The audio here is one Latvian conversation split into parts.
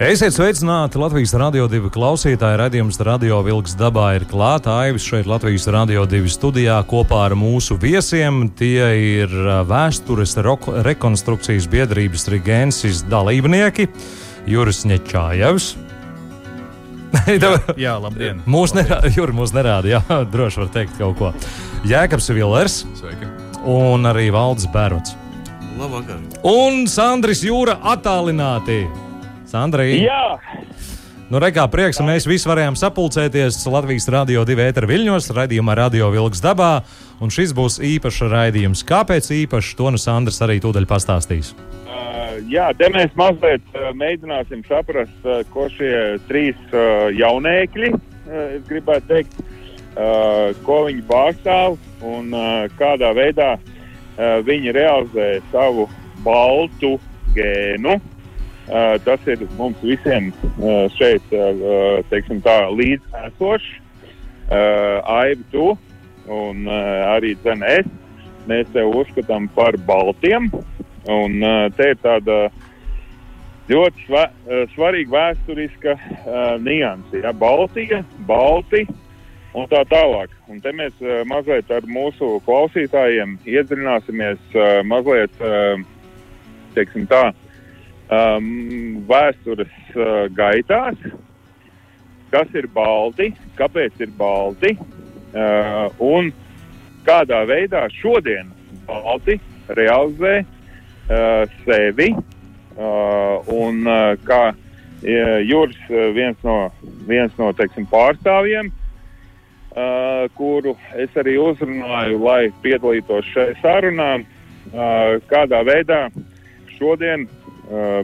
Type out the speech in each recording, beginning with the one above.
Esiet sveicināti Latvijas Rādio 2 klausītāji. Radījums Radio Vilks dabā ir klāta. Aivis šeit Latvijas Rādio 2 studijā kopā ar mūsu viesiem. Tie ir vēstures rekonstrukcijas biedrības Rigensis dalībnieki Juris Nečājevs. jā, jā, labdien! Mūsu nerāda, Juri mūs nerāda, jā, droši var teikt kaut ko. Jēkabs Villers Sveiki. un arī Valdis Bērots. Labvakar. Un Sandris Jūra attālināti. Sandrija. Jā, Nu, Reikā prieks, ka mēs visi varējām sapulcēties Latvijas Rādio 2 ēteru viļņos, raidījumā Radio Vilks dabā. Un šis būs īpašs raidījums. Kāpēc īpašs? To nu Sandrs arī tūdaļ pastāstīs. uh, jā, te mēs mazliet uh, mēģināsim saprast, uh, ko šie trīs uh, jaunēkļi, uh, es gribētu teikt, uh, ko viņi pārstāv un kādā veidā viņi realizē savu baltu gēnu. Tas ir mums visiem šeit, tā, līdzesošs. Uh, Aivi, tu un arī dzen es. Mēs tevi uzskatām par baltiem. Un te ir tāda ļoti sva, svarīga vēsturiska nianse. Ja? Baltija, Balti un tā tālāk. Un te mēs mazliet ar mūsu klausītājiem iedziļināsimies mazliet, teiksim tā, um, vēstures uh, gaitās, kas ir balti, kāpēc ir balti uh, un kādā veidā šodien balti realizē uh, sevi. Uh, un uh, kā uh, Juris, uh, viens no, viens no teiksim, pārstāvjiem, uh, kuru es arī uzrunāju, lai piedalītos šajā sarunā, uh, kādā veidā šodien uh,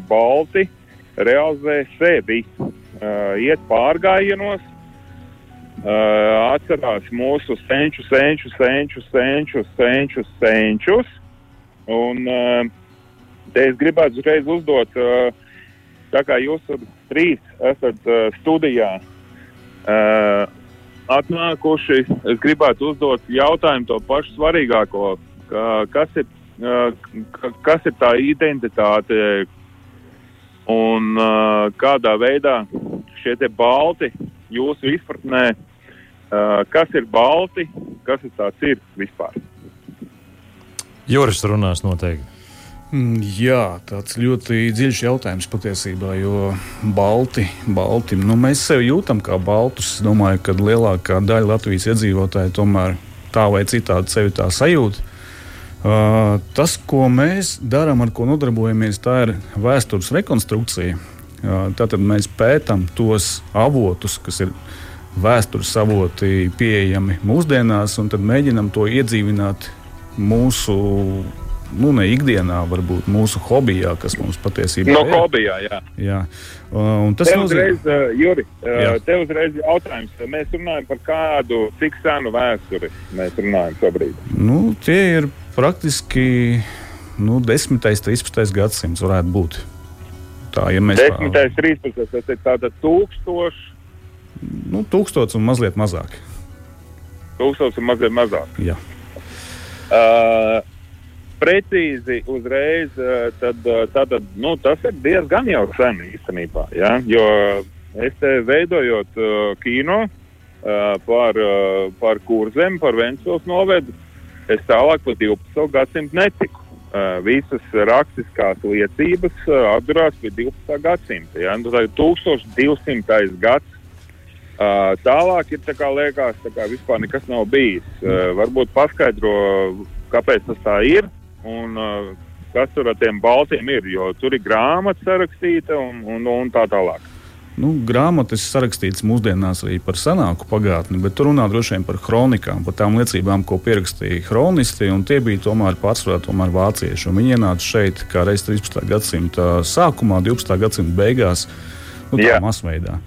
Balti realizē sevi, uh, iet pārgājienos, uh, atcerās mūsu senču, senču, senču, senču, senču, senčus. Un te es gribētu uzreiz uzdot, tā kā jūs trīs esat studijā atnākuši, es gribētu uzdot jautājumu to pašu svarīgāko, ka, kas ir kas ir tā identitāte un kādā veidā šie balti jūsu izpratnē, kas ir balti, kas ir tāds ir vispār. Juris runās noteikti. Mm, Jā, tāds ļoti dziļš jautājums patiesībā, jo balti, balti nu, mēs sevi jūtam kā baltus. Es domāju, ka lielākā daļa Latvijas iedzīvotāju tomēr tā vai citādi sevi tā sajūt. Uh, tas, ko mēs darām, ar ko nodarbojamies, tā ir vēstures rekonstrukcija. Uh, tātad mēs pētām tos avotus, kas ir vēstures avoti pieejami mūsdienās, un tad mēģinām to iedzīvināt mūsu nu, ne ikdienā, varbūt mūsu hobijā, kas mums patiesībā No ir. hobijā, jā. Jā. Uh, tas nozīmē, uzreiz, uh, Juri, Jā. uh, te uzreiz jautājums. Mēs runājam par kādu, cik senu vēsturi mēs runājam šobrīd. nu, tie ir praktiski nu, 10. un 13. gadsimts varētu būt. Tā, ja mēs 10. 13. tas ir tātad tūkstoši, nu, tūkstots un mazliet mazāk. tūkstoši un mazliet mazāk. Jā. Uh, precīzi uzreiz, uh, tad, uh, tad nu, tas ir diezgan jau sen īstenībā. Ja? Jo es te veidojot uh, kino uh, par, uh, par kurzem, par Ventspils novedu, es tālāk par 12. gadsimtu netiku. Uh, visas rakstiskās liecības uh, atdurās pie 12. gadsimta. Ja? Nu, tā ir 1200. gads. Uh, tālāk ir tā kā liekas, kā vispār nekas nav bijis. Uh, varbūt paskaidro, kāpēc tas tā ir un uh, kas tur ar tiem baltiem ir. Jo tur ir grāmata sarakstīta un, un, un tā tālāk. Nu, grāmatas sarakstītas mūsdienās arī par senāku pagātni, bet tur runā droši vien par kronikām, par tām liecībām, ko pierakstīja kronisti. un Tie bija tomēr pārsvarā tomēr vācieši. un Viņi ienāca šeit kā reiz 13. gadsimta sākumā, 12. gadsimta beigās, nu, tā masveidā.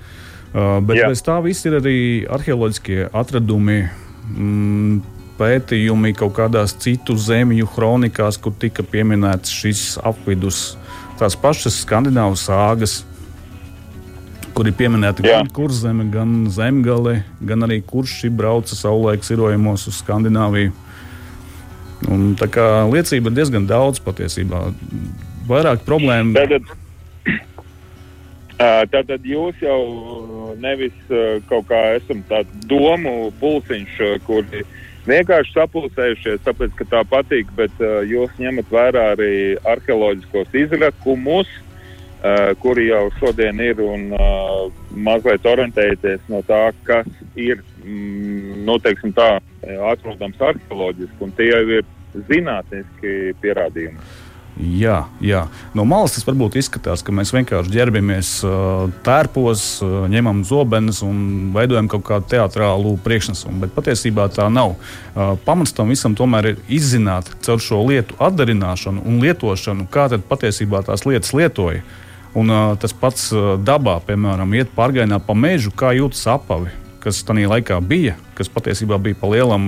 Uh, bet Jā. bez tā viss ir arī arheoloģiskie atradumi. Mm, pētījumi kaut kādās citu zemju kronikās, kur tika pieminēts šis apvidus, tās pašas skandināvu sāgas, kur ir pieminēta gan kurzeme, gan zemgale, gan arī kurš brauca savulaik sirojumos uz Skandināviju. Un, tā kā liecība ir diezgan daudz patiesībā. Vairāk problēmu. Tātad, tātad jūs jau nevis kaut kā esam tāds domu pulciņš, kuri vienkārši sapulcējušies, tāpēc, ka tā patīk, bet jūs ņemat vērā arī arheoloģiskos izrakumus, kuri jau šodien ir un mazliet orientēties no tā, kas ir, mm, nu, tā, atrodams arheoloģiski, un tie jau ir zinātniski pierādījumi. Jā, jā, no malas tas varbūt izskatās, ka mēs vienkārši ģērbamies tērpos, ņemam zobenus un veidojam kaut kādu teātrālu priekšnesumu. Bet patiesībā tā nav. Pamats tam visam tomēr ir izzināt caur šo lietu atdarināšanu un lietošanu, kā tad patiesībā tās lietas lietoja. Un, tas pats dabā, piemēram, iet pārgājienā pa mežu, kā jūtas apavi, kas tajā laikā bija, kas patiesībā bija pa lielam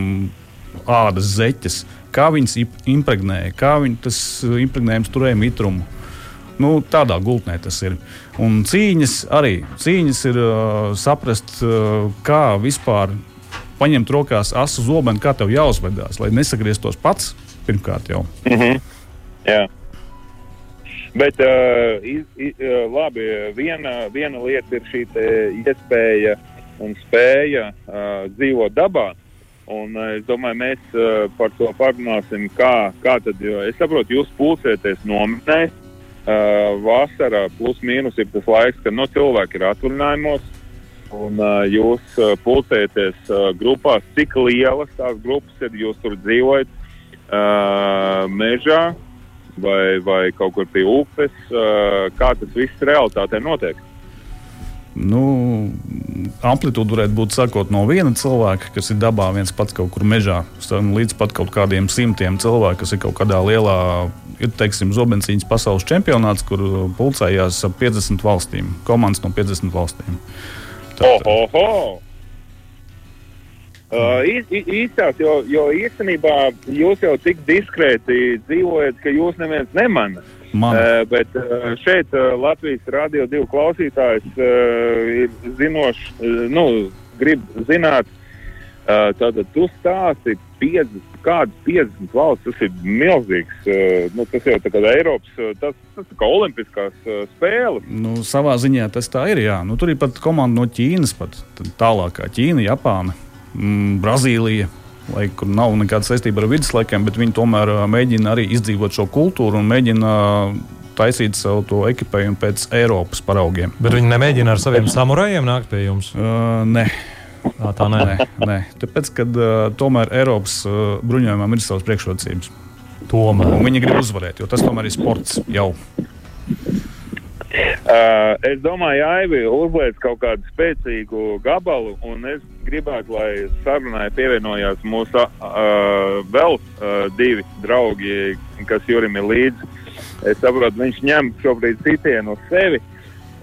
ādas zeķes kā viņas impregnēja, kā viņi tas uh, impregnējums turēja mitrumu. Nu, tādā gultnē tas ir. Un cīņas arī cīņas ir uh, saprast, uh, kā vispār paņemt rokās asu zobenu, kā tev jāuzvedās, lai nesagrieztos pats pirmkārt jau. Mm -hmm. Jā. Bet uh, iz, iz, uh, labi, viena, viena lieta ir šī iespēja un spēja uh, dzīvot dabā. Un, uh, es domāju, mēs uh, par to parunāsim, kā, kā tad, es saprotu, jūs pulsēties nometnē. Uh, vasarā plus mīnus ir tas laiks, kad no nu, cilvēki ir atvaļinājumos. Un uh, jūs uh, pulcēties uh, grupās, cik lielas tās grupas ir, jūs tur dzīvojat uh, mežā vai, vai kaut kur pie upes. Kā tas viss realitātē notiek? Nu, amplitūda varētu būt sākot no viena cilvēka, kas ir dabā, viens pats kaut kur mežā, līdz pat kaut kādiem simtiem cilvēku, kas ir kaut kādā lielā, ir teiksim, zobencīņas pasaules čempionāts, kur pulcējās ap 50 valstīm, komandas no 50 valstīm. Tad, oh, oh, oh. Uh, īstās, jo, jo īstenībā jūs jau tik diskrēti dzīvojat, ka jūs neviens nemanāt. Man. Uh, bet uh, šeit uh, Latvijas radio divu klausītājs uh, ir zinošs, uh, nu, grib zināt, uh, tātad tu stāsti 50, kādas 50 valsts, tas ir milzīgs, nu, tas jau tā kā Eiropas, tas, tas kā olimpiskās spēles. Nu, savā ziņā tas tā ir, jā. Nu, tur ir pat komanda no Ķīnas, pat tālākā Ķīna, Japāna, mm, Brazīlija lai kur nav nekāda saistība ar viduslaikiem, bet viņi tomēr mēģina arī izdzīvot šo kultūru un mēģina taisīt savu to ekipējumu pēc Eiropas paraugiem. Bet viņi nemēģina ar saviem samurajiem nākt pie jums? Uh, ne. À, tā nē. nē, nē. Tāpēc, ka uh, tomēr Eiropas uh, bruņojumam ir savas priekšrocības. Tomēr. Un viņi grib uzvarēt, jo tas tomēr ir sports jau. Uh, es domāju, Aivi uzliek kaut kādu spēcīgu gabalu, un es gribētu, lai sarunai pievienojās mūsu uh, vēl uh, divi draugi, kas Jurim ir līdzi. Es saprotu, viņš ņem šobrīd sitienu uz sevi.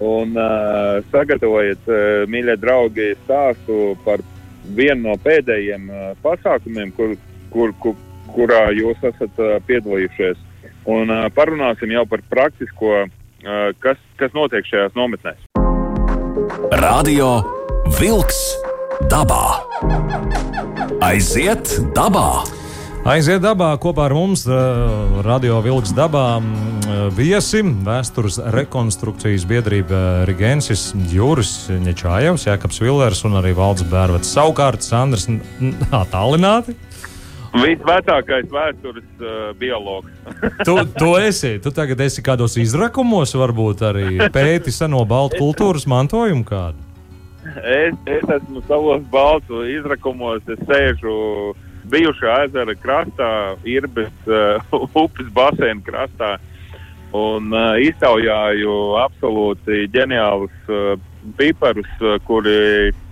Un uh, sagatavojiet, uh, mīļie draugi, stāstu par vienu no pēdējiem uh, pasākumiem, kur, kur, kur, kurā jūs esat uh, piedalījušies. Un uh, parunāsim jau par praktisko uh, kas, kas notiek šajās nometnēs. Radio Wolks dabā. Aiziet dabā! Aiziet dabā kopā ar mums, Radio Vilks dabā, viesi vēstures rekonstrukcijas biedrība Rigensis Juris Ņečājevs, Jākaps Villers un arī Valds Bērvets. Savukārt Sandrs attālināti Visvecākais vēstures uh, biologs. tu, tu esi, tu tagad esi kādos izrakumos, varbūt arī pēti seno baltu kultūras mantojumu kādu. Es, es esmu savos baltu izrakumos, es sēžu bijušā ezera krastā, Irbes uh, upes basēna krastā un uh, iztaujāju absolūti ģeniālus uh, piparus, uh, kuri uh,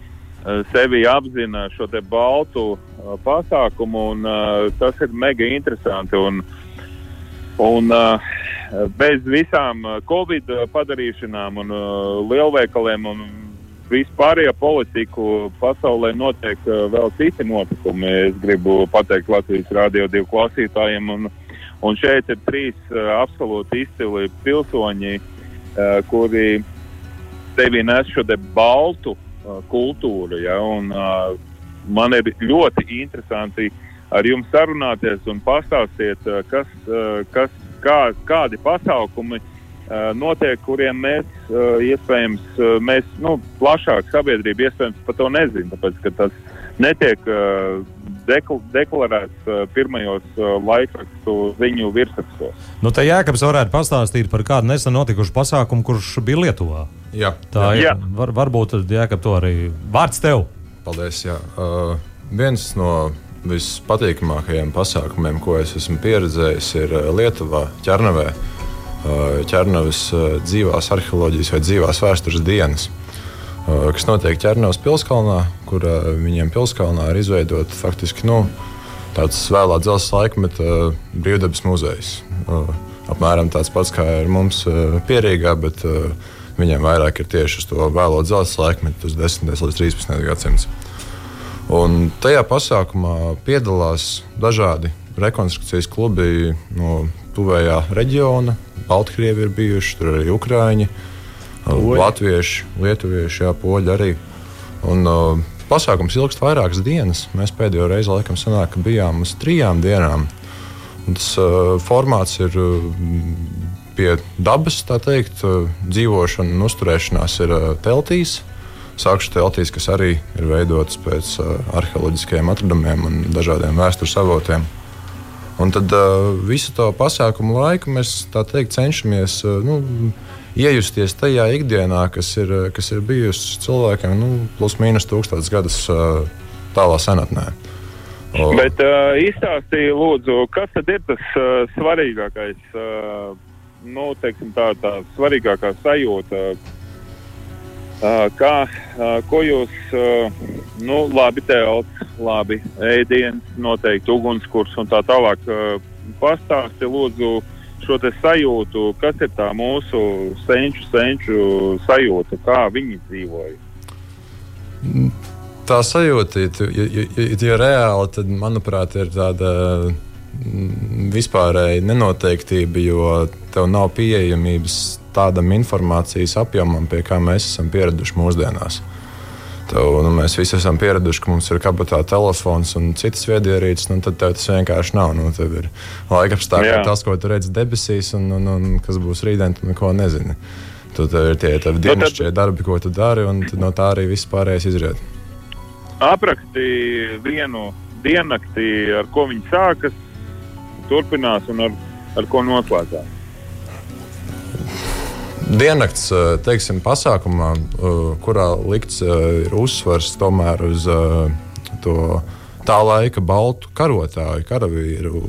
sevi apzina šo te baltu Uh, pasākumu, un uh, tas ir mega interesanti. Un, un, bez visām Covid padarīšanām un lielveikaliem un vispārējo politiku pasaulē notiek vēl citi notikumi. Es gribu pateikt Latvijas Rādio divu klausītājiem, un, un šeit ir trīs absolūti izcili pilsoņi, kuri sevi nes šo te baltu kultūru. Ja, un, uh, man ir ļoti interesanti ar jums sarunāties un pastāstīt, uh, kas, kas, kā, kādi pasākumi notiek, kuriem mēs iespējams, mēs, nu, plašāk sabiedrība iespējams par to nezina, tāpēc, ka tas netiek dekl deklarēts uh, pirmajos uh, laikrakstu ziņu virsrakstos. Nu, te Jēkabs varētu pastāstīt par kādu nesen notikušu pasākumu, kurš bija Lietuvā. Jā, Tā ir. Jā. Var, varbūt tad Jēkab to arī vārds tev. paldies. Jā. Uh, viens no vispatīkamākajiem pasākumiem, ko es esmu pieredzējis, ir Lietuvā, Černavē. Černavas dzīvās arheoloģijas vai dzīvās vēstures dienas, kas notiek Černavas pilskalnā, kur uh, viņiem pilskalnā ir izveidota faktiski nu, tāds vēlā dzelzceļa laikmeta uh, brīvdabas muzejs. Uh, apmēram tāds pats kā ir mums uh, pierīgā, bet uh, viņiem vairāk ir tieši uz to vēlo dzelzceļa laikmetu, uz 10. līdz 13. gadsimtam. Un tajā pasākumā piedalās dažādi rekonstrukcijas klubi no tuvējā reģiona. Baltkrievi ir bijuši, tur arī Ukrāņi, Latvieši, Lietuvieši, jā, Poļi arī. Un, uh, pasākums ilgst vairākas dienas. Mēs pēdējo reizi laikam sanāk, bijām uz trijām dienām. Un tas uh, formāts ir uh, pie dabas, tā teikt, uh, dzīvošana un uzturēšanās ir uh, teltīs. Sākšu teltīs, kas arī ir veidotas pēc uh, arheoloģiskiem atradumiem un dažādiem vēstures avotiem. Un tad uh, visu to pasākumu laiku mēs teikt, cenšamies uh, nu, iejusties tajā ikdienā, kas ir, uh, kas ir bijusi cilvēkiem nu, plus mīnus tūkstotis gadus uh, tālā senatnē. O, Bet uh, izstāstīja, lūdzu, kas tad ir tas uh, svarīgākais, uh, nu, teiksim, tā, tā svarīgākā sajūta, uh, kā, uh, ko jūs, uh, nu, labi telts, labi ēdienas, noteikti ugunskurs un tā tālāk. Uh, pastāsti, lūdzu, šo sajūtu, kas ir tā mūsu senču, senču sajūta, kā viņi dzīvoja. tā sajūta, ja, ja, ja, ja, reāli, tad, manuprāt, ir tāda mm, vispārēja nenoteiktība, jo tev nav pieejamības tādam informācijas apjomam, pie kā mēs esam pieraduši mūsdienās. Tev, nu, mēs visi esam pieraduši, ka mums ir kabatā telefons un citas viedierīces, nu, tad tev tas vienkārši nav. Nu, tev ir laika apstākļi, tas, ko tu redzi debesīs, un, un, un kas būs rītdien, tu neko nezini. Tu tev ir tie tavi dienasčie darbi, ko tu dari, un no tā arī viss pārējais izriet. Aprakstīja vienu diennakti, ar ko viņi sākas, turpinās un ar, ar ko noslēdzās. Diennakts eh, teiksim, pasākumā, eh, kurā likts eh, ir uzsvars tomēr uz to tā laika baltu karotāju, karavīru,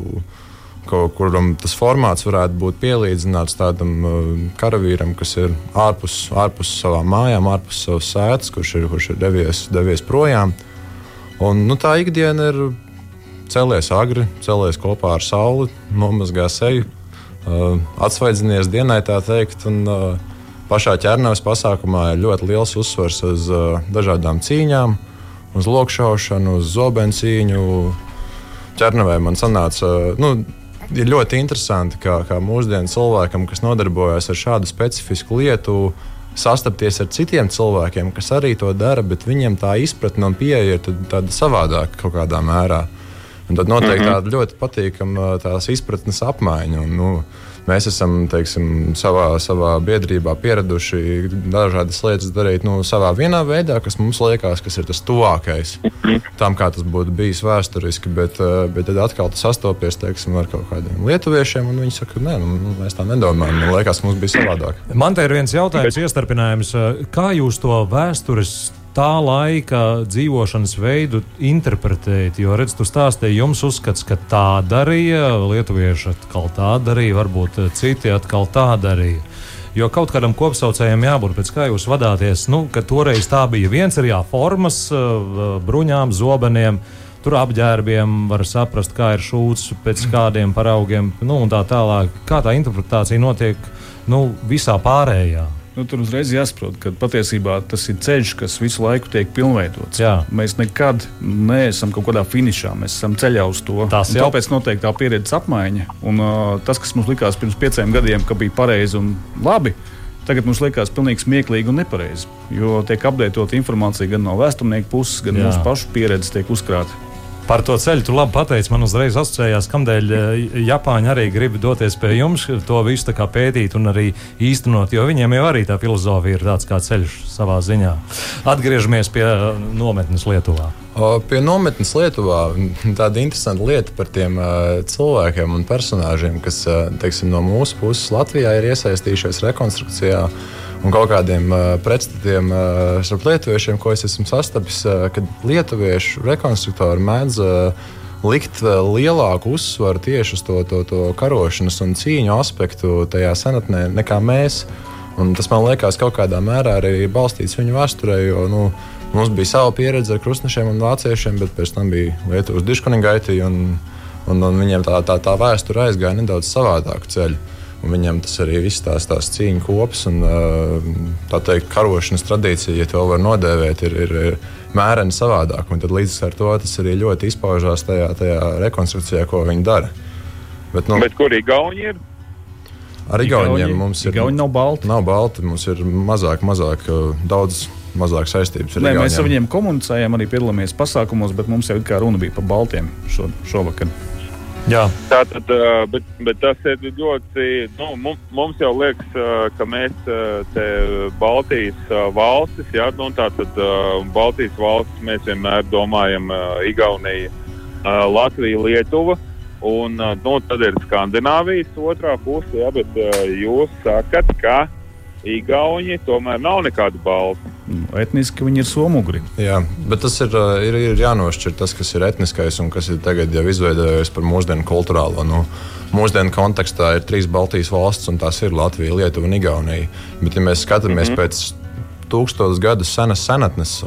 kuram tas formāts varētu būt pielīdzināts tādam karavīram, kas ir ārpus, ārpus savām mājām, ārpus savas sēdes, kurš ir, kurš ir devies, devies projām. Un, nu, tā ikdiena ir cēlies agri, cēlies kopā ar sauli, nomazgā seju, atsvaidzinies dienai, tā teikt. Un, uh, pašā ķernavas pasākumā ir ļoti liels uzsvars uz uh, dažādām cīņām, uz lokšaušanu, uz zobenu cīņu. Černavē man sanāca, nu, ir ļoti interesanti, kā, kā mūsdienu cilvēkam, kas nodarbojas ar šādu specifisku lietu, sastapties ar citiem cilvēkiem, kas arī to dara, bet viņiem tā izpratne un pieeja ir tāda savādāka kaut kādā mērā. Un tad noteikti tāda ļoti patīkama tās izpratnes apmaiņa. Un, nu, mēs esam teiksim, savā, savā biedrībā pieraduši dažādas lietas darīt nu, savā vienā veidā, kas mums liekas, kas ir tas tuvākais tam, kā tas būtu bijis vēsturiski. Bet, eh, bet tad atkal tu sastopies teiksim, ar kaut kādiem lietuviešiem, un viņi saka, nē, nu, mēs tā nedomājam. Man liekas, ka mums bija savādāk. Man te ir viens jautājums, iestarpinājums. Kā jūs to vēstures tā laika dzīvošanas veidu interpretējat? Jo, redziet, tu stāstīji, jums uzskats, ka tā darīja, lietuvieši atkal tā darīja, varbūt citi atkal tā darīja. Jo kaut kādam kopsaucējam jābūt, pēc kā jūs vadāties. Nu, ka toreiz tā bija viens ir jā, formas, eh, bruņām, zobeniem. Tur apģērbiem var saprast, kā ir šūts, pēc kādiem paraugiem, nu, un tā tālāk. Kā tā interpretācija notiek nu, visā pārējā? Nu, tur uzreiz jāsaprot, ka patiesībā tas ir ceļš, kas visu laiku tiek pilnveidots. Jā. Mēs nekad neesam kaut kādā finišā, mēs esam ceļā uz to. Tas jau. Tāpēc noteikti tā pieredzes apmaiņa un uh, tas, kas mums likās pirms pieciem gadiem, ka bija pareizi un labi. Tagad mums liekas pilnīgi smieklīgi un nepareizi. Jo tiek apgleznota informācija gan no vēsturnieku puses, gan Jā. mūsu pašu pieredzes tiek uzkrāta. Par to ceļu tu labi pateici. Man uzreiz asociējās, kādēļ eh, Japāņi arī grib doties pie jums, to visu pētīt un arī īstenot. Jo viņiem jau arī tā filozofija ir tāds kā ceļš savā ziņā. Atgriežamies pie eh, nometnes Lietuvā. Pie nometnes Lietuvā tāda interesanta lieta par tiem uh, cilvēkiem un personāžiem, kas uh, teiksim, no mūsu puses Latvijā ir iesaistījušies rekonstrukcijā. Un kaut kādiem uh, pretstatiem uh, starp lietuviešiem, ko es esmu sastapis, uh, kad lietuviešu rekonstruktori mēdz uh, likt vēl lielāku uzsvaru tieši uz to, to, to karošanas un cīņu aspektu tajā senatnē nekā mēs. Un tas man liekas, kaut kādā mērā arī balstīts viņu vēsturē. Jo, nu, mums bija sava pieredze ar krustnešiem un vāciešiem, bet pēc tam bija Lietuvas diškonigaiti. Un, un, un viņiem tā, tā, tā vēsture aizgāja nedaudz savādāku ceļu. Un viņam tas arī viss tās, tās cīņu kops un tā teikt, karošanas tradīcija, ja to var nodēvēt, ir, ir, ir mēreni savādāk. Un tad līdz ar to tas arī ļoti izpaužās tajā, tajā rekonstrukcijā, ko viņi dara. Bet, nu, Bet kur ir? ar Igauniem mums ir. Igauni nav balti. Nav balti, mums ir mazāk, mazāk, daudz mazāk saistības ar Nē, mēs ar Igauniem. viņiem komunicējām, arī piedalāmies pasākumos, bet mums jau kā runa bija par baltiem šo, šovakar. Jā, Tātad, ā, bet, bet tas ir ļoti. Nu, mums, jau liekas, ka mēs te Baltijas valstis, jā, nu, tātad ā, Baltijas valstis mēs vienmēr domājam Igaunija, Latvija, Lietuva. Un nu, tad ir Skandināvijas otrā puse, jā, bet jūs sakat, ka Igauni tomēr nav nekādi balti. Etniski viņi ir somugri. Jā, bet tas ir, ir, ir jānošķir tas, kas ir etniskais un kas ir tagad jau izveidojies par mūsdienu kultūrālo. Nu, mūsdienu kontekstā ir trīs Baltijas valstis, un tās ir Latvija, Lietuva un Igaunija. Bet, ja mēs skatāmies mm -hmm. pēc tūkstošiem gadu senas senatnes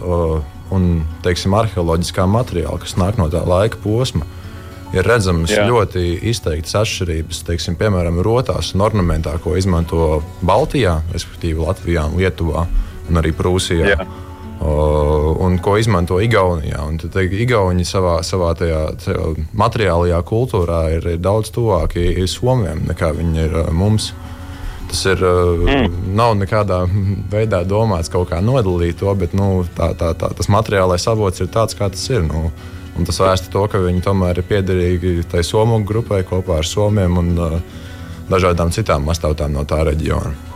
un teiksim, arheoloģiskā materiāla, kas nāk no tā laika posma, ir redzamas. Jā. ļoti izteiktas atšķirības. Teiksim, piemēram, rotās un ornamentā, ko izmanto Baltijā, respektīvi Latvijā, un Lietuvā un arī Prūsijā. Jā. O, un ko izmanto Igaunijā. Un tad, Igauni savā, savā tajā, tajā materiālajā kultūrā ir, ir daudz tuvāki Somijam nekā viņi ir ā, mums. Tas ir, mm. nav nekādā veidā domāts kaut kā nodalīt to, bet nu, tā, tā, tā, tas materiālais avots ir tāds, kā tas ir. Nu, un tas vēsta to, ka viņi tomēr ir piederīgi tai somu grupai kopā ar somiem un uh, dažādām citām mastāvtām no tā reģiona.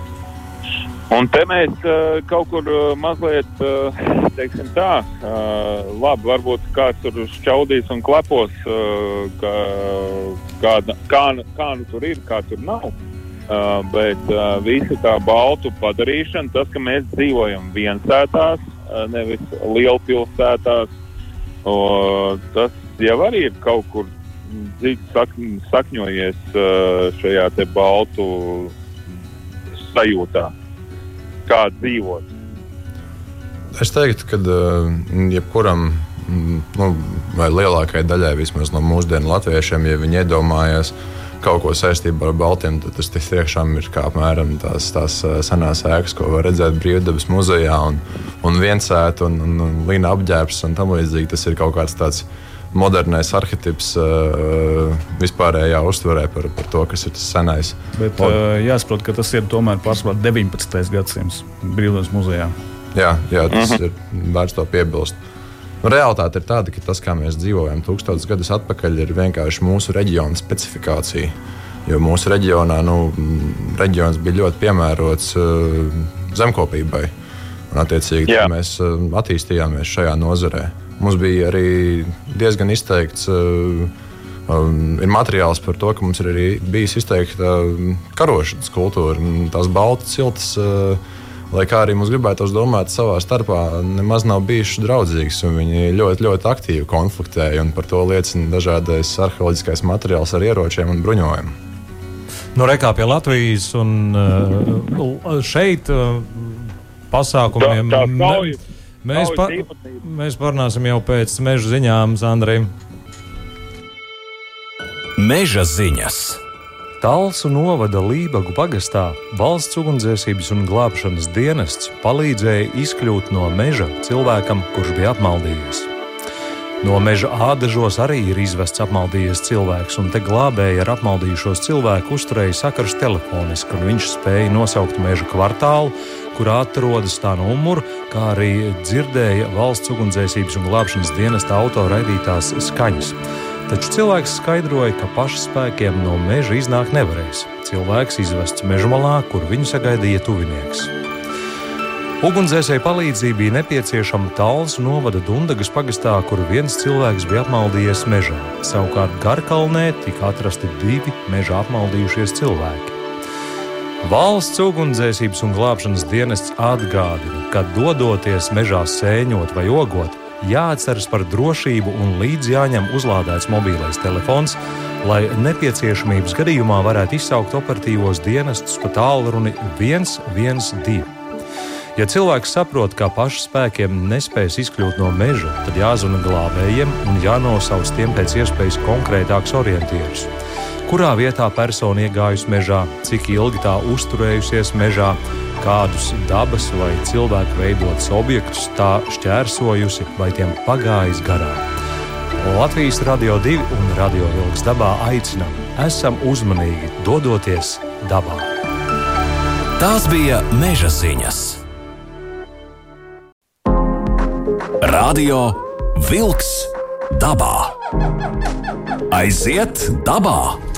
Un te mēs uh, kaut kur uh, mazliet, uh, teiksim tā, uh, labi, varbūt kāds tur šķaudīs un klepos, uh, ka, kāda, kā, kā nu tur ir, kā tur nav. Uh, bet uh, visa tā baltu padarīšana, tas, ka mēs dzīvojam viensētās, uh, nevis lielpilsētās, o, tas jau arī ir kaut kur dziļi sak, sakņojies uh, šajā te baltu sajūtā kā dzīvot. Es teiktu, ka uh, jebkuram, mm, nu, vai lielākajai daļai vismaz no mūsdienu latviešiem, ja viņi iedomājas kaut ko saistībā ar Baltiem, tad tas tiešām ir kā apmēram tās, tās uh, senās ēkas, ko var redzēt Brīvdabas muzejā, un, un viensēta un, un, un līna apģērbs un tam līdzīgi. Tas ir kaut kāds tāds modernais arhitekts uh, vispārējā uztverē par, par to, kas ir tas senais. Bet uh, jāsaprot, ka tas ir tomēr pārsvarā 19. gadsimts Brīvdabas muzejā. Jā, jā tas uh -huh. ir vērts to piebilst. Nu, Realtāte ir tāda, ka tas, kā mēs dzīvojam tūkstošus gadus atpakaļ, ir vienkārši mūsu reģiona specifikācija. Jo mūsu reģionā nu, reģions bija ļoti piemērots uh, zemkopībai. Un, attiecīgi, mēs uh, attīstījāmies šajā nozarē. Mums bija arī diezgan izteikts. Uh, Um, ir materiāls par to, ka mums ir arī bijusi izteikta um, karošanas kultūra. Tās baltas, siltas, uh, lai kā arī mums gribētos domāt, savā starpā nemaz nav bijušas draudzīgas. un Viņi ļoti, ļoti aktīvi konfliktēja, un par to liecina dažādais arheoloģiskais materiāls ar ieročiem un bruņojumu. nu, rekā pie Latvijas un uh, šeit pasākumiem. Tā- tā me- kaujas- Mēs, pa, kaujas īpatnība. Mēs parunāsim jau pēc meža ziņām, Andrija. Meža ziņas. Talsu novada Lībagu pagastā valsts ugunsdzēsības un glābšanas dienests palīdzēja izkļūt no meža cilvēkam, kurš bija apmaldījies. No meža ādažos arī ir izvests apmaldījies cilvēks, un te glābēji ar apmaldījušos cilvēku uzturēja sakars telefoniski, un viņš spēja nosaukt meža kvartālu, kur atrodas tā numuru, kā arī dzirdēja valsts ugunsdzēsības un glābšanas dienesta autoraidītās skaņas. Taču cilvēks skaidroja, ka paša spēkiem no meža iznākt nevarēs. Cilvēks izvests meža malā, kur viņu sagaidīja tuvinieks. Ugunsdzēsēji palīdzība bija nepieciešama Tāls novada Dundagas pagastā, kur viens cilvēks bija apmaldījies mežā. Savukārt Garkalnē tika atrasti divi mežā apmaldījušies cilvēki. Valsts ugunsdzēsības un glābšanas dienests atgādina, ka dodoties mežā sēņot vai ogot, jāatceras par drošību un līdzi jāņem uzlādēts mobilais telefons, lai nepieciešamības gadījumā varētu izsaukt operatīvos dienestus pa tālruni 112. Ja cilvēks saprot, ka pašu spēkiem nespēs izkļūt no meža, tad jāzvanā glābējiem un jānosauc tiem pēc iespējas konkrētāks orientieris. Kurā vietā persona iegājusi mežā, cik ilgi tā uzturējusies mežā, kādus dabas vai cilvēku veidotus objektus tā šķērsojusi vai tiem pagājis garām. Latvijas radio divi un radio vilks dabā aicinām, esam uzmanīgi, dodoties dabā. Tās bija meža ziņas. Radio Vilks dabā. Aiziet dabā!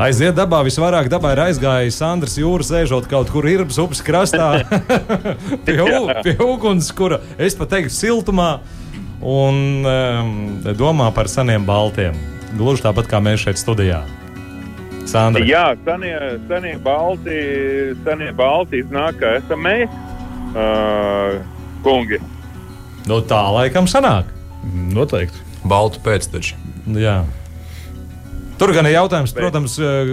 Aiziet dabā, visvairāk dabā ir aizgājis Sandrs Jūras, sēžot kaut kur Irbas upes krastā, pie, pie uguns, kura es pat teiktu siltumā, un um, domā par seniem baltiem. Gluži tāpat kā mēs šeit studijā. Sandra. Jā, senie, senie balti, senie balti iznāk, ka esam mēs, uh, kungi. Nu, tā laikam sanāk. Noteikti. Baltu pēcteči. Jā. Tur gan ir jautājums, protams, eh,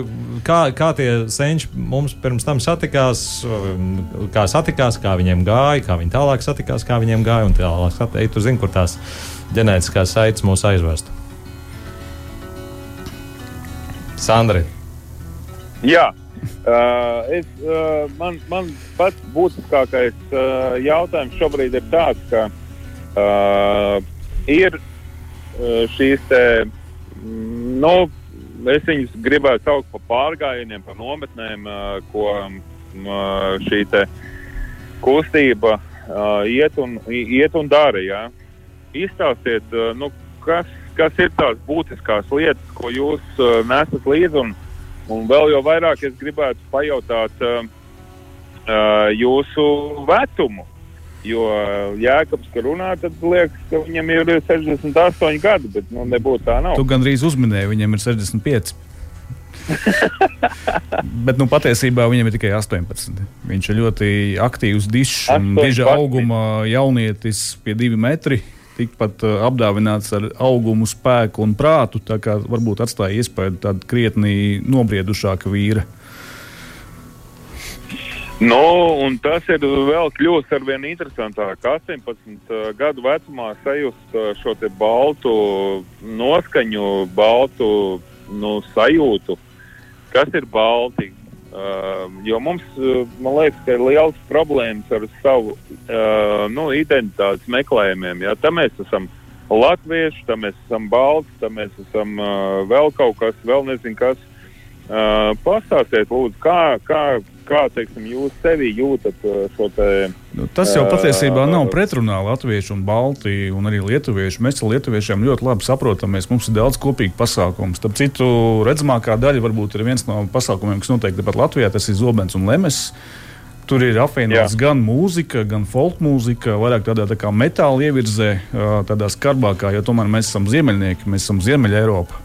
kā, kā tie senči mums pirms tam satikās, eh, kā satikās, kā viņiem gāja, kā viņi tālāk satikās, kā viņiem gāja. Un tālāk satikās, tu zini, kur tās ģenētiskās saites mūs aizvest. Sandri. Jā, uh, es, uh, man, man pats būtiskākais uh, jautājums šobrīd ir tāds, ka uh, ir uh, šīs te, mm, nu, es viņus gribētu saukt par pārgājieniem, par nometnēm, ko šī kustība iet un, iet un dara. Ja? Izstāstiet, nu, kas, kas ir tās būtiskās lietas, ko jūs nesat līdzi. Un, un vēl jau vairāk es gribētu pajautāt jūsu vecumu. Jo Jēkabs, ka runā, tad liekas, ka viņam ir 68 gadi, bet nu, nebūtu tā nav. Tu gandrīz uzminēji, viņam ir 65. Bet nu, patiesībā viņam ir tikai 18. Viņš ir ļoti aktīvs, dišs diža auguma jaunietis pie divi metri. Tikpat uh, apdāvināts ar augumu, spēku un prātu. Tā kā varbūt atstāja iespēju tādu krietni nobriedušāku vīru. Nu, tas ir vēl kļūst ar vien interesantāk. 18 uh, gadu vecumā sajust uh, šo baltu noskaņu, baltu nu, sajūtu, kas ir balti. Uh, jo mums, uh, man liekas, ka ir liels problēmas ar savu uh, nu, identitātes meklējumiem. Ja? Tam mēs esam latvieši, tam mēs esam balti, tam mēs esam uh, vēl kaut kas, vēl nezinu kas. Uh, pastāstiet, lūdzu, kā, kā, kā teiksim, jūs sevi jūtat uh, šo te. Nu, tas jau patiesībā nav pretrunā latviešu un balti un arī lietuviešu. Mēs ar lietuviešiem ļoti labi saprotamies. Mums ir daudz kopīgu pasākumu. Starp citu, redzamākā daļa varbūt ir viens no pasākumiem, kas notiek tepat Latvijā. Tas ir Zobens un Lemes. Tur ir apvienots gan mūzika, gan folk mūzika, vairāk tādā tā kā metāla ievirzē, tādā skarbākā, jo tomēr mēs esam ziemeļnieki, mēs esam Ziemeļa Eiropa.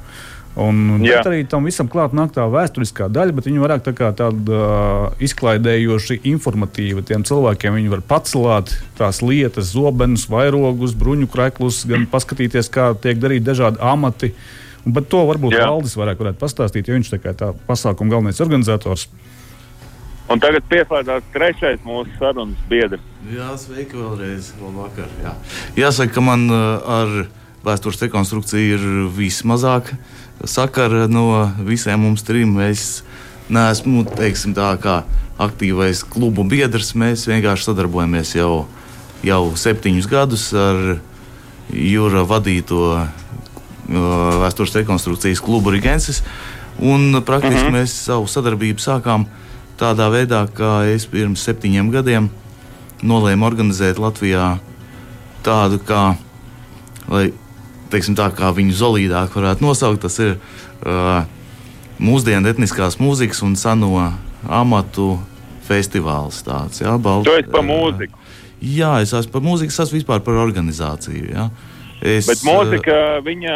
Un arī tam visam klāt nāk tā vēsturiskā daļa, bet viņi vairāk tā kā tāda uh, izklaidējoši informatīva. Tiem cilvēkiem viņi var pacelāt tās lietas, zobenus, vairogus, bruņu kreklus, gan paskatīties, kā tiek darīti dažādi amati. Bet to varbūt Jā. Valdis vairāk varētu pastāstīt, jo viņš ir tā pasākuma galvenais organizators. Un tagad pieslēdzās trešais mūsu sarunas biedrs. Jā, sveiki vēlreiz. Labvakar. Jā. Jāsaka, ka man uh, ar vēstures rekonstrukcija ir vismazāk sakara no visiem mums trim. Es neesmu teiksim, tā kā aktīvais klubu biedrs. Mēs vienkārši sadarbojamies jau, jau septiņus gadus ar Jūra vadīto uh, vēstures rekonstrukcijas klubu Rigensis. Un praktiski mhm. mēs savu sadarbību sākām tādā veidā, ka es pirms septiņiem gadiem nolēmu organizēt Latvijā tādu kā, lai teiksim, tā, kā viņu zolīdāk varētu nosaukt, tas ir uh, mūsdienu etniskās mūzikas un seno amatu festivāls. Tāds, jā, Balt, tu esi par mūziku. Jā, es esmu par mūziku, es esmu vispār par organizāciju. Jā. Es, Bet mūzika, viņa,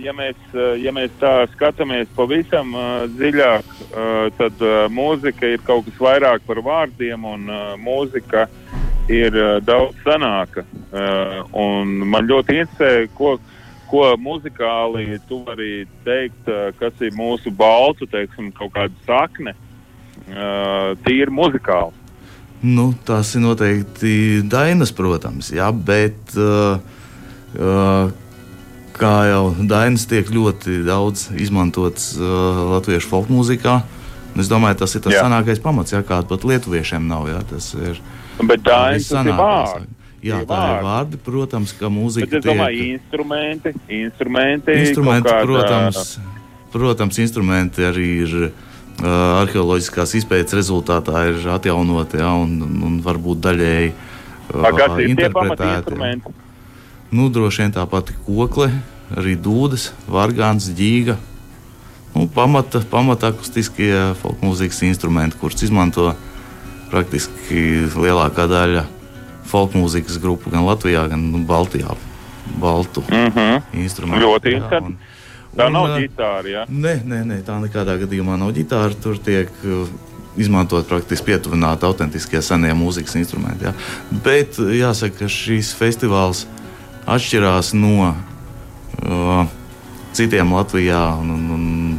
ja mēs, ja mēs tā skatāmies pavisam dziļāk, tad mūzika ir kaut kas vairāk par vārdiem, un mūzika ir daudz senāka. Un man ļoti interesē, ko, ko muzikāli tu vari teikt, kas ir mūsu baltu, teiksim, kaut kāda sakne, tīri muzikāli. Nu, tas ir noteikti Dainas, protams, jā, bet uh, uh, kā jau Dainas tiek ļoti daudz izmantots uh, latviešu folkmūzikā. Es domāju, tas ir tas jā. senākais pamats, ja kāda pat lietuviešiem nav. Jā, tas ir. Bet Dainas ir vārds. Jā, tā ir vārdi, protams, ka mūzika. Bet es domāju, tiek... instrumenti, instrumenti, instrumenti kāda... protams, protams, instrumenti arī ir Uh, arheoloģiskās izpētes rezultātā ir atjaunoti ja, un, un varbūt daļēji uh, interpretēti. Nu, droši vien tā pati kokle, arī dūdas, vargāns, ģīga. Nu, pamata, pamata akustiskie folkmūzikas instrumenti, kurus izmanto praktiski lielākā daļa folkmūzikas grupu gan Latvijā, gan nu, Baltijā. Baltu mm -hmm. instrumentu. Ļoti interesanti. Tā un, nav ģitāra. Ja? Nē, nē, nē, tā nekādā gadījumā nav ģitāra. Tur tiek uh, izmantot praktiski pietuvināti autentiskie senie mūzikas instrumenti. Ja? Bet jāsaka, ka šīs festivāls atšķirās no uh, citiem Latvijā un, un, un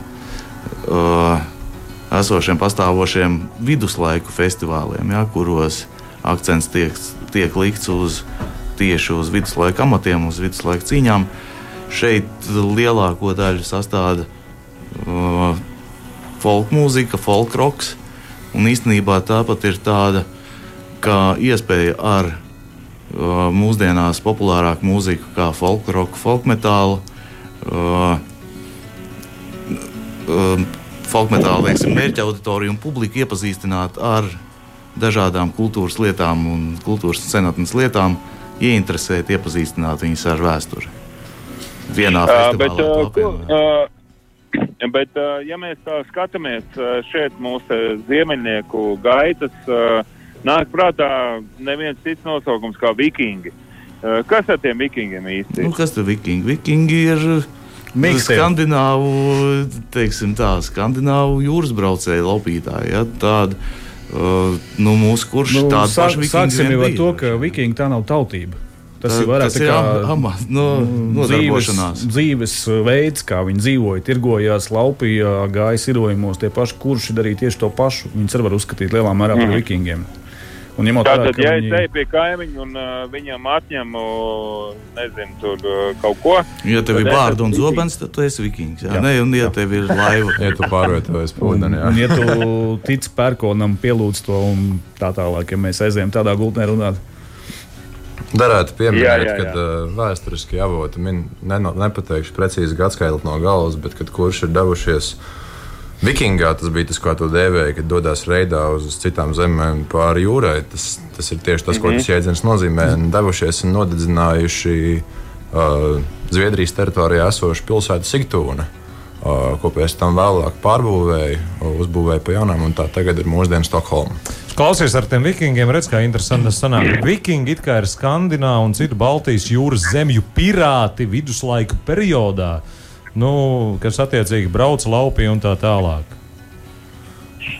uh, esošiem pastāvošiem viduslaiku festivāliem, ja? kuros akcents tiek, tiek likts uz tieši uz viduslaika amatiem, uz viduslaika cīņām. Šeit lielāko daļu sastāda uh, folk mūzika, folk roks. Un īstenībā tāpat ir tāda kā iespēja ar uh, mūsdienās populārāku mūziku, kā folk rock, folk metālu. Uh, uh, folk metāla mērķa auditoriju un publiku iepazīstināt ar dažādām kultūras lietām un kultūras senatnes lietām, ieinteresēt, iepazīstināt viņus ar vēsturi vienā uh, bet, uh, uh, bet, uh, ja mēs tā skatāmies uh, šeit, mūsu ziemeļnieku gaitas, uh, nāk prātā neviens cits nosaukums kā vikingi. Uh, kas ar tiem vikingiem ir? Nu, kas tur vikingi? Vikingi ir. Miksiem. Skandināvu, teiksim tā, skandināvu jūras braucēju laupītāji. Ja, tāda, uh, nu, mūsu kurš nu, tāda sāk, vikinga. Sāksim jau ar to, ka vikingi tā nav tautība. Tas tā, ir vairāk tas tā kā amats, no, nu, dzīves, dzīves veids, kā viņi dzīvoja, tirgojās, laupīja, gāja sirojumos. Tie paši kurši darīja tieši to pašu. Viņus arī var uzskatīt lielā mērā par mm. vikingiem. Un, Tātad, tā, ja viņi... es eju pie kaimiņa un uh, viņam atņemu nezinu, tur, uh, kaut ko. Ja tev ir bārda un zobens, tad tu esi vikings. Jā, jā. Ne, un ja tev ir laiva, ja tu pārvietojies pūdeni. Un, un ja tu tici pērkonam, pielūdz to un tā tālāk, ja mēs aizējām tādā gultnē runāt. Darētu pieminēt, ka uh, vēsturiski avoti min, ne, nepateikšu precīzi gadsimtu no galvas, bet kurš ir devušies Vikingā, tas bija tas, kā to dēvēja, kad dodas reidā uz citām zemēm pāri jūrai. Tas, tas ir tieši tas, mm -hmm. ko tas mhm. jēdziens nozīmē. Devušies un nodedzinājuši uh, Zviedrijas teritorijā esošu pilsētu Sigtūnu. Uh, ko pēc tam vēlāk pārbūvēja, uzbūvēja pa jaunām, un tā tagad ir mūsdienu Stokholma. Klausies ar tiem vikingiem, redz, kā interesanti tas sanāk. Vikingi it kā ir Skandināva un citu Baltijas jūras zemju pirāti viduslaiku periodā, nu, kas attiecīgi brauc laupī un tā tālāk.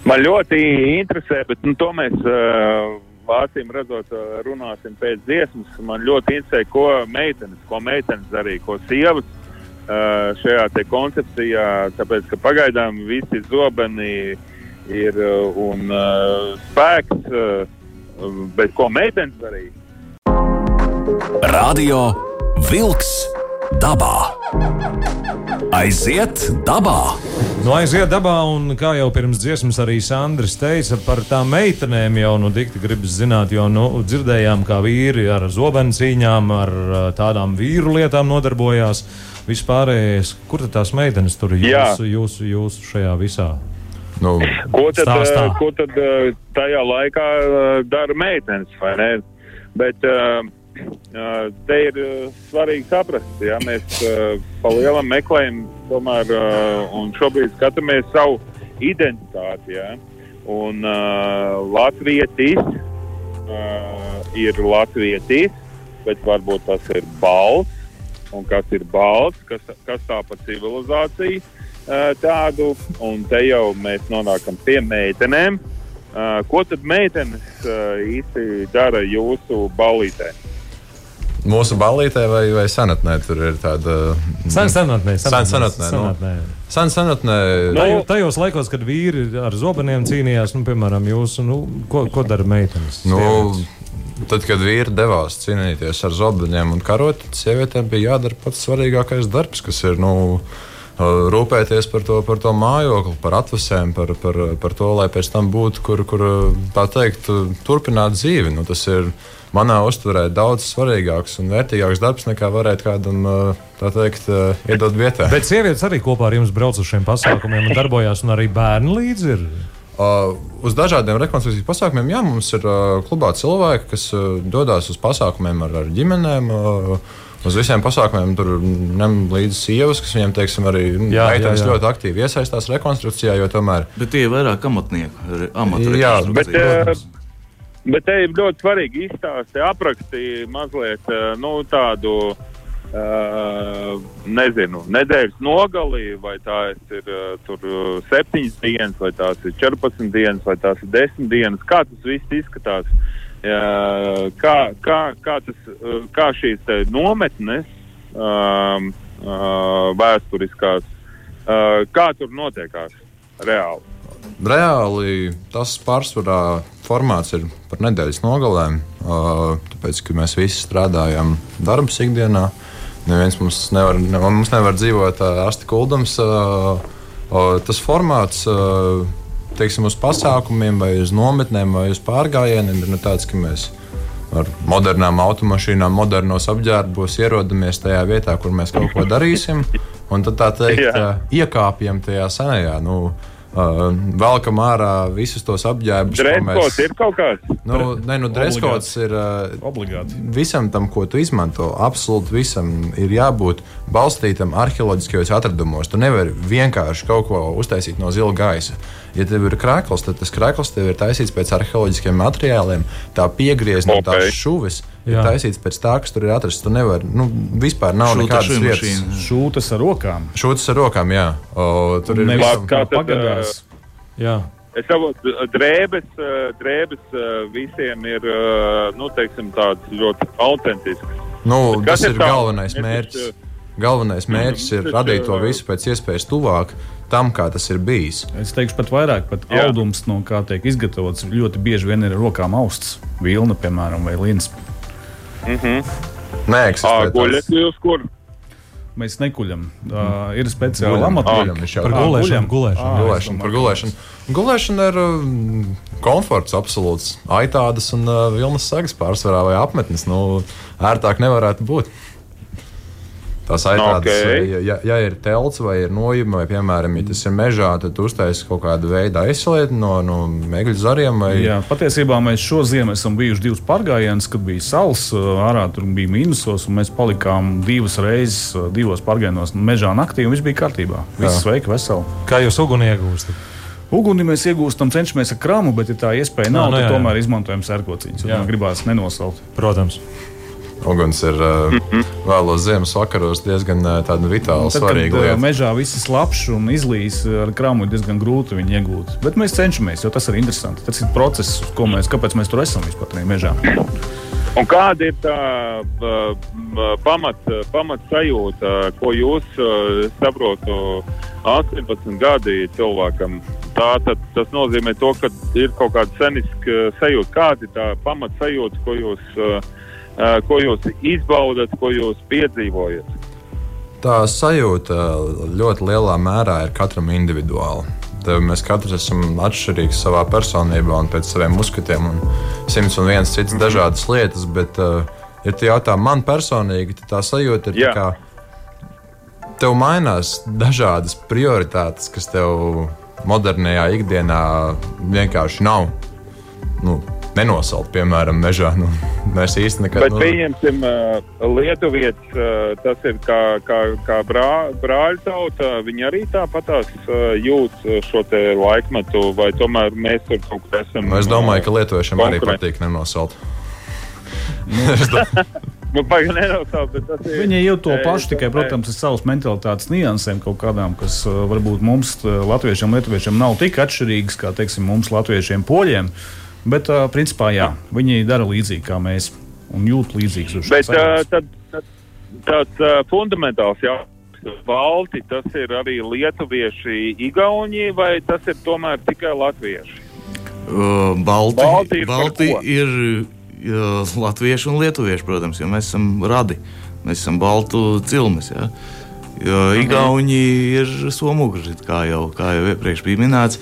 Man ļoti interesē, bet nu, to mēs uh, vācīm redzot, runāsim pēc dziesmas. Man ļoti interesē, ko meitenes, ko meitenes darīja, ko sievas šajā koncepcijā, tāpēc ka pagaidām visi zobeni ir un uh, spēks, uh, bet ko meitenes darīja? Radio Vilks dabā. Aiziet dabā! Nu, aiziet dabā, un kā jau pirms dziesmas arī Sandrs teica par tām meitenēm, jau nu dikti gribas zināt, jo nu, dzirdējām, kā vīri ar zobenu cīņām, ar tādām vīru lietām nodarbojās. Vispārējais, kur tad tās meitenes tur ir jūsu, jūsu, jūsu šajā visā? Nu, Ko tad, Stāstā. ko tad tajā laikā dara meitenes, vai ne? Bet uh, te ir svarīgi saprast, ja mēs uh, pa lielam meklējam tomēr šobrīd skatāmies savu identitāti, ja? Un latvietis ir latvietis, bet varbūt tas ir balts. Un kas ir balts, kas, kas tā pa civilizāciju tādu, un te jau mēs nonākam pie meitenēm. Ko tad meitenes īsti dara jūsu balītē? Mūsu balītē vai, vai senatnē tur ir tāda. Sen senatnē, Sen senatnē, senatnē. Sen senatnē. Nu, Tajos, tajos laikos, kad vīri ar zobeniem cīnījās, nu, piemēram, jūs, nu, ko, ko dara meitenes? Nu, tad, kad vīri devās cīnīties ar zobeniem un karot, tad sievietēm bija jādara pats svarīgākais darbs, kas ir nu, rūpēties par to, par to mājokli, par atvasēm, par, par, par to, lai pēc tam būtu, kur, kur tā teikt, turpināt dzīvi. Nu, tas ir manā uztverē daudz svarīgāks un vērtīgāks darbs nekā varētu kādam tā teikt, iedot vietā. Bet sievietes arī kopā ar jums brauc uz šiem pasākumiem un darbojās, un arī bērni līdzi ir. Uh, uz dažādiem rekonstrukcijas pasākumiem, jā, mums ir uh, klubā cilvēki, kas uh, dodas uz pasākumiem ar, ar ģimenēm. Uh, Uz visiem pasākumiem tur ņem līdzi sievas, kas viņiem, teiksim, arī Jā, meitenes ļoti aktīvi iesaistās rekonstrukcijā, jo tomēr Bet tie ir vairāk amatnieku, amatu Jā, Bet, uh, bet te ir ļoti svarīgi izstāstīt, aprakstīt mazliet uh, nu, tādu. Uh, nezinu, nedēļas nogalī, vai tās ir uh, tur, uh, septiņas dienas, vai tās ir 14 dienas, vai tās ir 10 dienas. Kā tas viss izskatās? Uh, kā, kā, kā, tas, kā šīs nometnes um, uh, vēsturiskās, uh, kā tur notiekās reāli? reāli tas pārsvarā formāts ir par nedēļas nogalēm. Uh, tāpēc, ka mēs visi strādājam darbā ikdienā. Neviens mums nevar, ne, mums nevar dzīvot asti kuldams. Tas formāts. Teiksim, uz pasākumiem, vai uz nometnēm, vai uz pārgājieniem ir nu, tāds, ka mēs ar modernām automašīnām, modernos apģērbos ierodamies tajā vietā, kur mēs kaut ko darīsim. Un tad tā teikt, Jā. iekāpjam tajā senajā. Nu, uh, velkam ārā visus tos apģērbus. ko Drēbkots ir kaut kāds. Nu, nē, nu, dreskots ir uh, Obligāti. visam tam, ko tu izmanto. Absolūti visam ir jābūt balstītam arheoloģiskajos atradumos. Tu nevari vienkārši kaut ko uztaisīt no zila gaisa. Ja tev ir krāklis, tad tas krāklis tev ir taisīts pēc arheoloģiskiem materiāliem. Tā piegriezta un Ok. tās šuvis ir Jā. taisīts pēc tā, kas tur ir atrasts. Tu nevari, nu, vispār nav Šūta nekādas vietas. Šūtas ar rokām. Šūtas ar rokām, jā. O, tur ir Nevis visam- Kā pagadās. Jā. Es saprotu, drēbes, drēbes visiem ir nu, teiksim, tāds ļoti autentisks. Nu, Bet tas kas ir ir tā? galvenais Es mērķis. taču- Galvenais mērķis ir radīt to uh, visu pēc iespējas tuvāk tam, kā tas ir bijis. Es teikšu pat vairāk, pat Jā. audums, no kā tiek izgatavots, ļoti bieži vien ir rokām austs. Vilna, piemēram, vai lins. Nē, Ā, Guļat jūs kur? Mēs nekuļam. Uh, ir speciāli jau- Par gulēšanu, gulēšanu. Gulēšana, domāju, par gulēšanu. Gulēšana ir um, komforts, absolūts. Aitādas un uh, vilnas sagas pārsvarā vai apmetnes. Nu, ērtāk nevarētu būt. Tās aitādas, Ok. ja, ja, ja ir telts vai ir nojuma, vai, piemēram, ja tas ir mežā, tad uztaisīs kaut kādu veidu aizslietu no, no megļu zariem. Vai... Jā, patiesībā mēs šo ziemu esam bijuši divus pārgājienus, kad bija saules, ārā tur bija mīnusos, un mēs palikām divas reizes, divos pārgājienos mežā naktī, un viss bija kārtībā. Viss sveiki, veseli. Kā jūs uguni iegūstat? Uguni mēs iegūstam, cenšamies ar krāmu, bet, ja tā iespēja nav, Nā, nu tad jā, jā. tomēr izmantojam sērkociņus. Gribās nenosaukt. Protams. Uguns ir uh, vēlos ziemas vakaros diezgan uh, tāda vitāla, Tad, kad svarīga ā, lieta. mežā viss ir slapjš un izlīs ar krāmu, ir diezgan grūti viņu iegūt. Bet mēs cenšamies, jo tas ir interesanti. Tas ir process, ko mēs, kāpēc mēs tur esam vispār tajā mežā. Un kāda ir tā uh, pamat, pamat sajūta, ko jūs uh, saprotu 18 gadi cilvēkam? Tā, tad, tas nozīmē, to, ka ir kaut kāda seniska sajūta. Kāda ir tā pamat sajūta, ko jūs, uh, uh, ko jūs izbaudat, ko jūs piedzīvojat? tā sajūta ļoti lielā mērā ir katram individuāli. Tev mēs katrs esam atšķirīgi savā personībā un pēc saviem uzskatiem, un simts un viens cits -hmm. dažādas lietas. Bet, uh, ja tu jautā man personīgi, tad tā sajūta ir ka tev mainās dažādas prioritātes, kas tev modernajā ikdienā vienkārši nav. Nu, nenosaukt, piemēram, mežā. Nu, mēs īstenībā nekad. Bet, nu... pieņemsim, Lietuvietis, tas ir kā, kā, kā brā, brāļa tauta. Viņi arī tāpatās jūt šo laikmetu, vai tomēr mēs tur kaut kur esam. Nu, es domāju, ka lietuviešiem arī patīk nenosaukt. Nu, nenosaukt, Viņi jau to pašu, tikai, protams, ar savas mentalitātes niansēm, kaut kādām, kas varbūt mums, latviešiem, lietuviešiem, nav tik atšķirīgas kā, teiksim, mums, latviešiem, poļiem. Uh, Bet, uh, principā, jā, viņi dara līdzīgi kā mēs un jūt līdzīgus uz šo uh, tad, tad, tāds uh, fundamentāls jautājums. Balti, tas ir arī lietuvieši, igauni, vai tas ir tomēr tikai latvieši? Uh, Balti, Balti ir, Balti ir uh, latvieši un lietuvieši, protams, jo mēs esam radi. Mēs esam baltu cilmes. Ja? Jo mhm. Igauni ir somugri, kā jau, kā jau iepriekš bija minēts.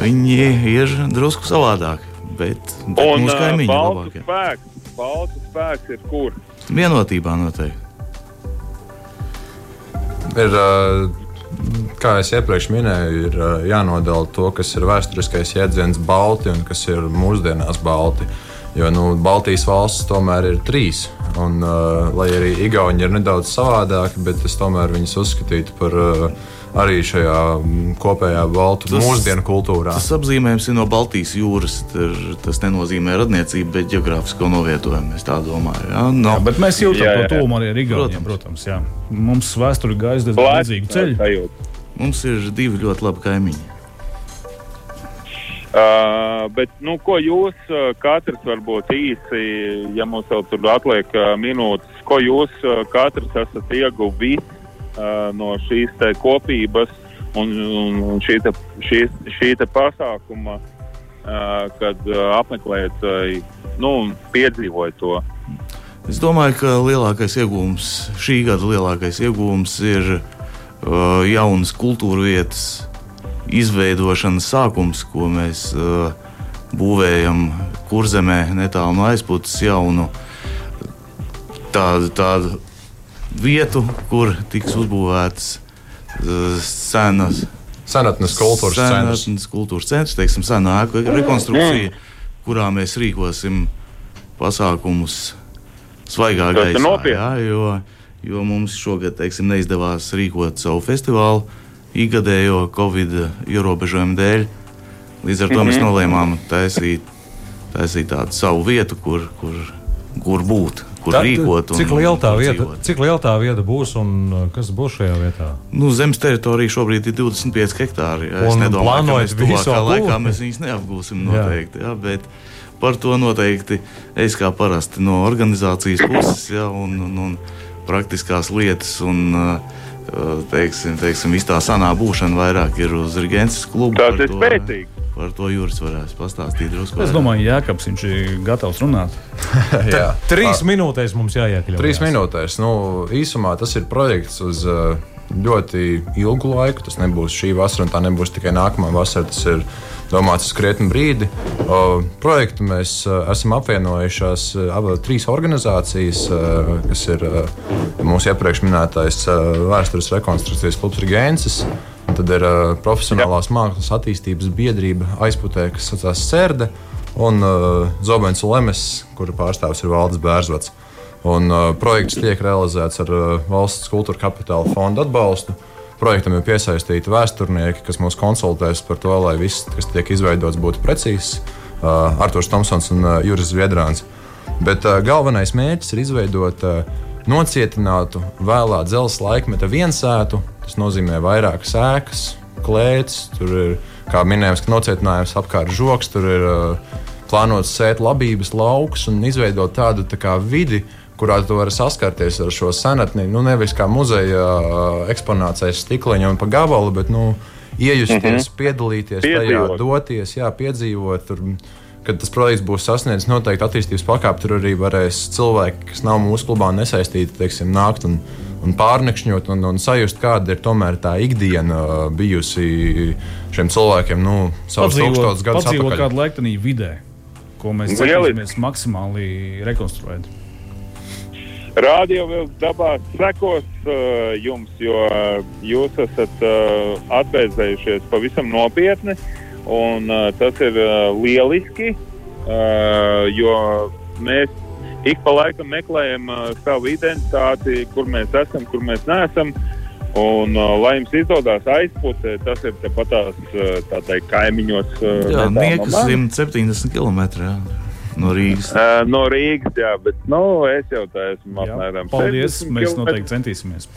Viņi ir drusku savādāki bet, bet un, mūsu kaimiņi ir labākie. Spēks, baltu spēks ir kur? Vienotībā noteikti. Ir, kā jau iepriekš minēju, ir jānodala to, kas ir vēsturiskais jēdziens Balti un kas ir mūsdienās Balti. Jo nu, Baltijas valstis tomēr ir trīs. Un, uh, lai arī Igauni ir nedaudz savādāki, bet es tomēr viņus uzskatītu par uh, arī šajā mm, kopējā baltu tas, mūsdienu kultūrā. Tas apzīmējums ir no Baltijas jūras. Tar, tas nenozīmē radniecību, bet geogrāfisko novietojumu. Es tā domāju. Ja? No. Jā, bet mēs jūtam jā, jā. to tūmu arī ar Igauniem, protams. Jā. Mums vēsture gājas diezgan līdzīgu ceļu. Mums ir divi ļoti labi kaimiņi. Uh, bet, nu, ko jūs uh, katrs varbūt īsi, ja mums vēl tur atliek uh, minūtes, ko jūs uh, katrs esat ieguvis no šīs kopības un, un, šī, te, šī, šī te pasākuma, kad apmeklējat, uh, nu, piedzīvojat to. Es domāju, ka lielākais iegūms, šī gada lielākais iegūms ir uh, jaunas kultūra vietas izveidošanas sākums, ko mēs uh, būvējam kurzemē, netālu no aizpūtas jaunu tādu, tādu vietu, kur tiks uzbūvētas uh, senas. Senatnes kultūras centrs. Senatnes kultūras centrs, teiksim, senā ēku rekonstrukcija, kurā mēs rīkosim pasākumus svaigā gaisā. Jā, jo, jo mums šogad, teiksim, neizdevās rīkot savu festivālu ikgadējo Covid ierobežojumu dēļ. Līdz ar to mm -hmm. mēs mhm. nolēmām taisīt, taisīt tādu savu vietu, kur, kur, kur būt kur Tad, rīkot. Cik liela tā vieta, cik liela tā vieta būs un uh, kas būs šajā vietā? Nu, zemes teritorija šobrīd ir 25 hektāri. Ja. Es nedomāju, ka mēs tuvākā laikā mēs viņus neapgūsim noteikti. Jā. Ja, bet par to noteikti es kā parasti no organizācijas puses ja, un, un, un praktiskās lietas. Un, uh, teiksim, teiksim, tā sanā būšana vairāk ir uz Rīgas klubu. Tas ir spēcīgi. Par to Juris varēs pastāstīt drusku. Es domāju, Jākaps, viņš ir gatavs runāt. Jā, trīs minūtēs mums jāiekļaujas. Trīs minūtēs. Nu, īsumā tas ir projekts uz uh, ļoti ilgu laiku. Tas nebūs šī vasara, un tā nebūs tikai nākamā vasara. Tas ir domāts uz krietnu brīdi. O, projektu mēs uh, esam apvienojušās uh, trīs organizācijas, kas ir mūsu iepriekš minētais vēstures rekonstrukcijas klubs Rigēnsis. Tad ir uh, profesionālās Jā. mākslas attīstības biedrība aizputē, kas saucās Sērde, un uh, Zobens Lemes, kura pārstāvis ir Valdis Bērzvats. Un, uh, projekts tiek realizēts ar uh, valsts kultūra kapitāla fonda atbalstu. Projektam ir piesaistīti vēsturnieki, kas mūs konsultēs par to, lai viss, kas tiek izveidots, būtu precīzs. Uh, Arthurs Tomsons un uh, Juris Zviedrāns. Bet uh, galvenais mērķis ir izveidot uh, nocietinātu vēlā dzelzceļa laikmeta viensētu. Tas nozīmē vairākas ēkas, klēts, tur ir, kā minējams, nocietinājums apkārt žoks, tur ir uh, plānots sēt labības laukus un izveidot tādu tā kā vidi, kurā tu vari saskarties ar šo senatni. Nu, nevis kā muzeja uh, eksponācijas stikliņa un pa gabalu, bet nu, iejusties, mm -hmm. piedalīties Piedzīvot. tajā, doties, jā, piedzīvot. Tur, kad tas projekts būs sasniedzis noteikti attīstības pakāpi, tur arī varēs cilvēki, kas nav mūsu klubā nesaistīti, teiksim, nākt un un pārnakšņot un, un sajust, kāda ir tomēr tā ikdiena bijusi šiem cilvēkiem nu, savus tūkstošus gadus atpakaļ. kādu laiktenī vidē, ko mēs Nu, centīsimies maksimāli rekonstruēt. Radio vilks dabā sekos uh, jums, jo uh, jūs esat uh, atbēzējušies pavisam nopietni. Un, uh, tas ir uh, lieliski, uh, jo mēs ik pa laikam meklējam uh, savu identitāti, kur mēs esam, kur mēs neesam. Un, uh, lai jums izdodas aizpūtēt, tas ir tepatās uh, tā teikt, kaimiņos. Uh, Jā, niekas manis. 170 km jā, no Rīgas. Uh, no Rīgas, jā, bet nu, es jau tā esmu Jā, apmēram. paldies! 60 Mēs noteikti centīsimies.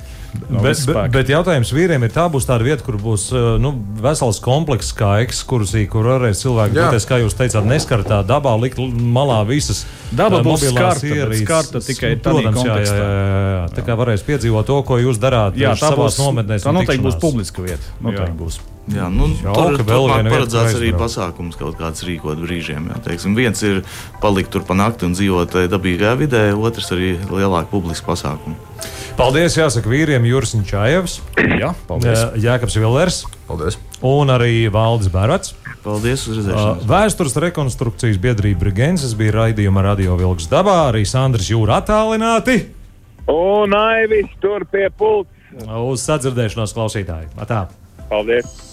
No Bet, bet, bet jautājums vīriem ir, tā būs tāda vieta, kur būs nu, vesels komplekss, kā ekskursija, kur varēs cilvēki doties, kā jūs teicāt, neskartā dabā, likt malā visas Daba būs mobilās skarta, bet ierīces. skarta tikai tādā Protams, jā, jā, jā, jā. Tā kā varēs piedzīvot to, ko jūs darāt Jā, tā savās būs nometnēs. Tā noteikti būs tikšanās. publiska vieta. Noteikti Jā. būs. Jā, nu, Jauka, tur vieta, paredzēts arī pasākums kaut kāds rīkot brīžiem. Jā, teiksim. Viens ir palikt tur pa nakti un dzīvot eh, dabīgā vidē, otrs arī lielāka publiska pasākuma. Paldies, jāsaka, vīriem Juris Čājevs, Jā, paldies. Jēkabs Villers Paldies! un arī Valdis Bērats. Paldies! Uz Uh, redzēšanos! Vēstures rekonstrukcijas biedrība Brigenses bija raidījuma Radio Vilks dabā, arī Sandrs Jūra attālināti. Un Aivis tur pie pults. Uz sadzirdēšanos klausītāji. Atā. Paldies!